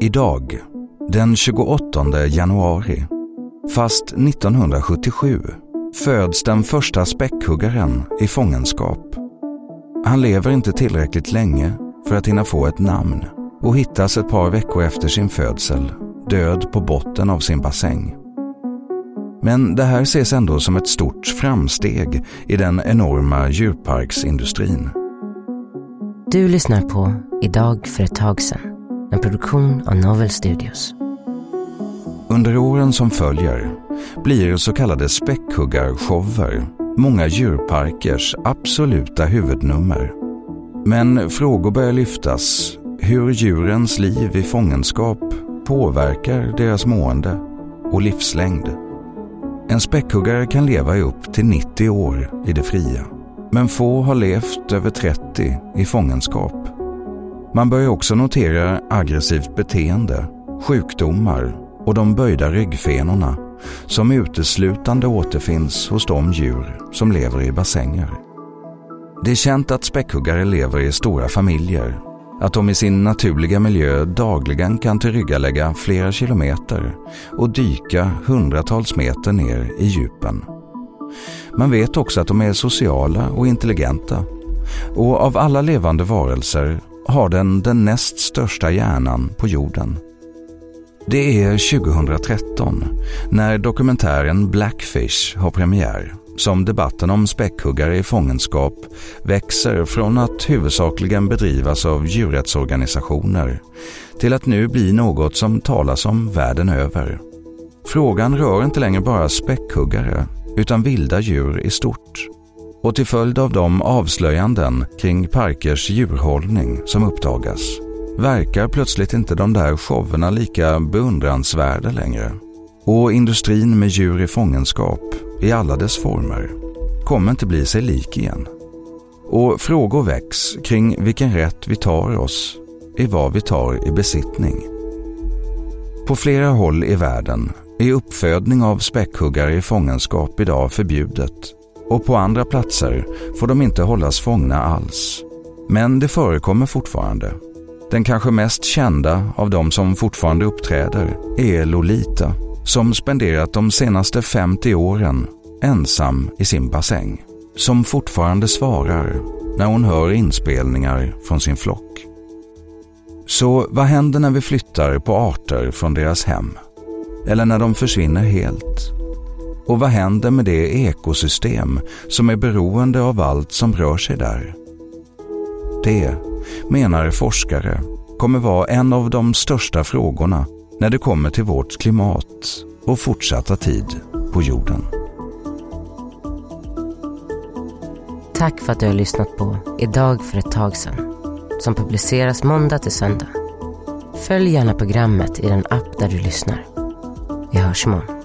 Idag, den 28 januari, fast 1977, föds den första späckhuggaren i fångenskap. Han lever inte tillräckligt länge för att hinna få ett namn och hittas ett par veckor efter sin födsel död på botten av sin bassäng. Men det här ses ändå som ett stort framsteg i den enorma djurparksindustrin. Du lyssnar på Idag för ett tag sedan, en produktion av Novel Studios. Under åren som följer blir så kallade späckhuggarshower många djurparkers absoluta huvudnummer. Men frågor börjar lyftas hur djurens liv i fångenskap påverkar deras mående och livslängd. En späckhuggare kan leva i upp till 90 år i det fria, men få har levt över 30 i fångenskap. Man börjar också notera aggressivt beteende, sjukdomar och de böjda ryggfenorna som uteslutande återfinns hos de djur som lever i bassänger. Det är känt att späckhuggare lever i stora familjer att de i sin naturliga miljö dagligen kan tillryggalägga flera kilometer och dyka hundratals meter ner i djupen. Man vet också att de är sociala och intelligenta och av alla levande varelser har den den näst största hjärnan på jorden. Det är 2013 när dokumentären Blackfish har premiär som debatten om späckhuggare i fångenskap växer från att huvudsakligen bedrivas av djurrättsorganisationer till att nu bli något som talas om världen över. Frågan rör inte längre bara späckhuggare utan vilda djur i stort. Och till följd av de avslöjanden kring parkers djurhållning som uppdagas verkar plötsligt inte de där showerna lika beundransvärda längre. Och industrin med djur i fångenskap i alla dess former kommer inte bli sig lik igen. Och frågor väcks kring vilken rätt vi tar oss i vad vi tar i besittning. På flera håll i världen är uppfödning av späckhuggare i fångenskap idag förbjudet och på andra platser får de inte hållas fångna alls. Men det förekommer fortfarande. Den kanske mest kända av de som fortfarande uppträder är Lolita som spenderat de senaste 50 åren ensam i sin bassäng. Som fortfarande svarar när hon hör inspelningar från sin flock. Så vad händer när vi flyttar på arter från deras hem? Eller när de försvinner helt? Och vad händer med det ekosystem som är beroende av allt som rör sig där? Det, menar forskare, kommer vara en av de största frågorna när det kommer till vårt klimat och fortsatta tid på jorden. Tack för att du har lyssnat på Idag för ett tag sedan som publiceras måndag till söndag. Följ gärna programmet i den app där du lyssnar. yeah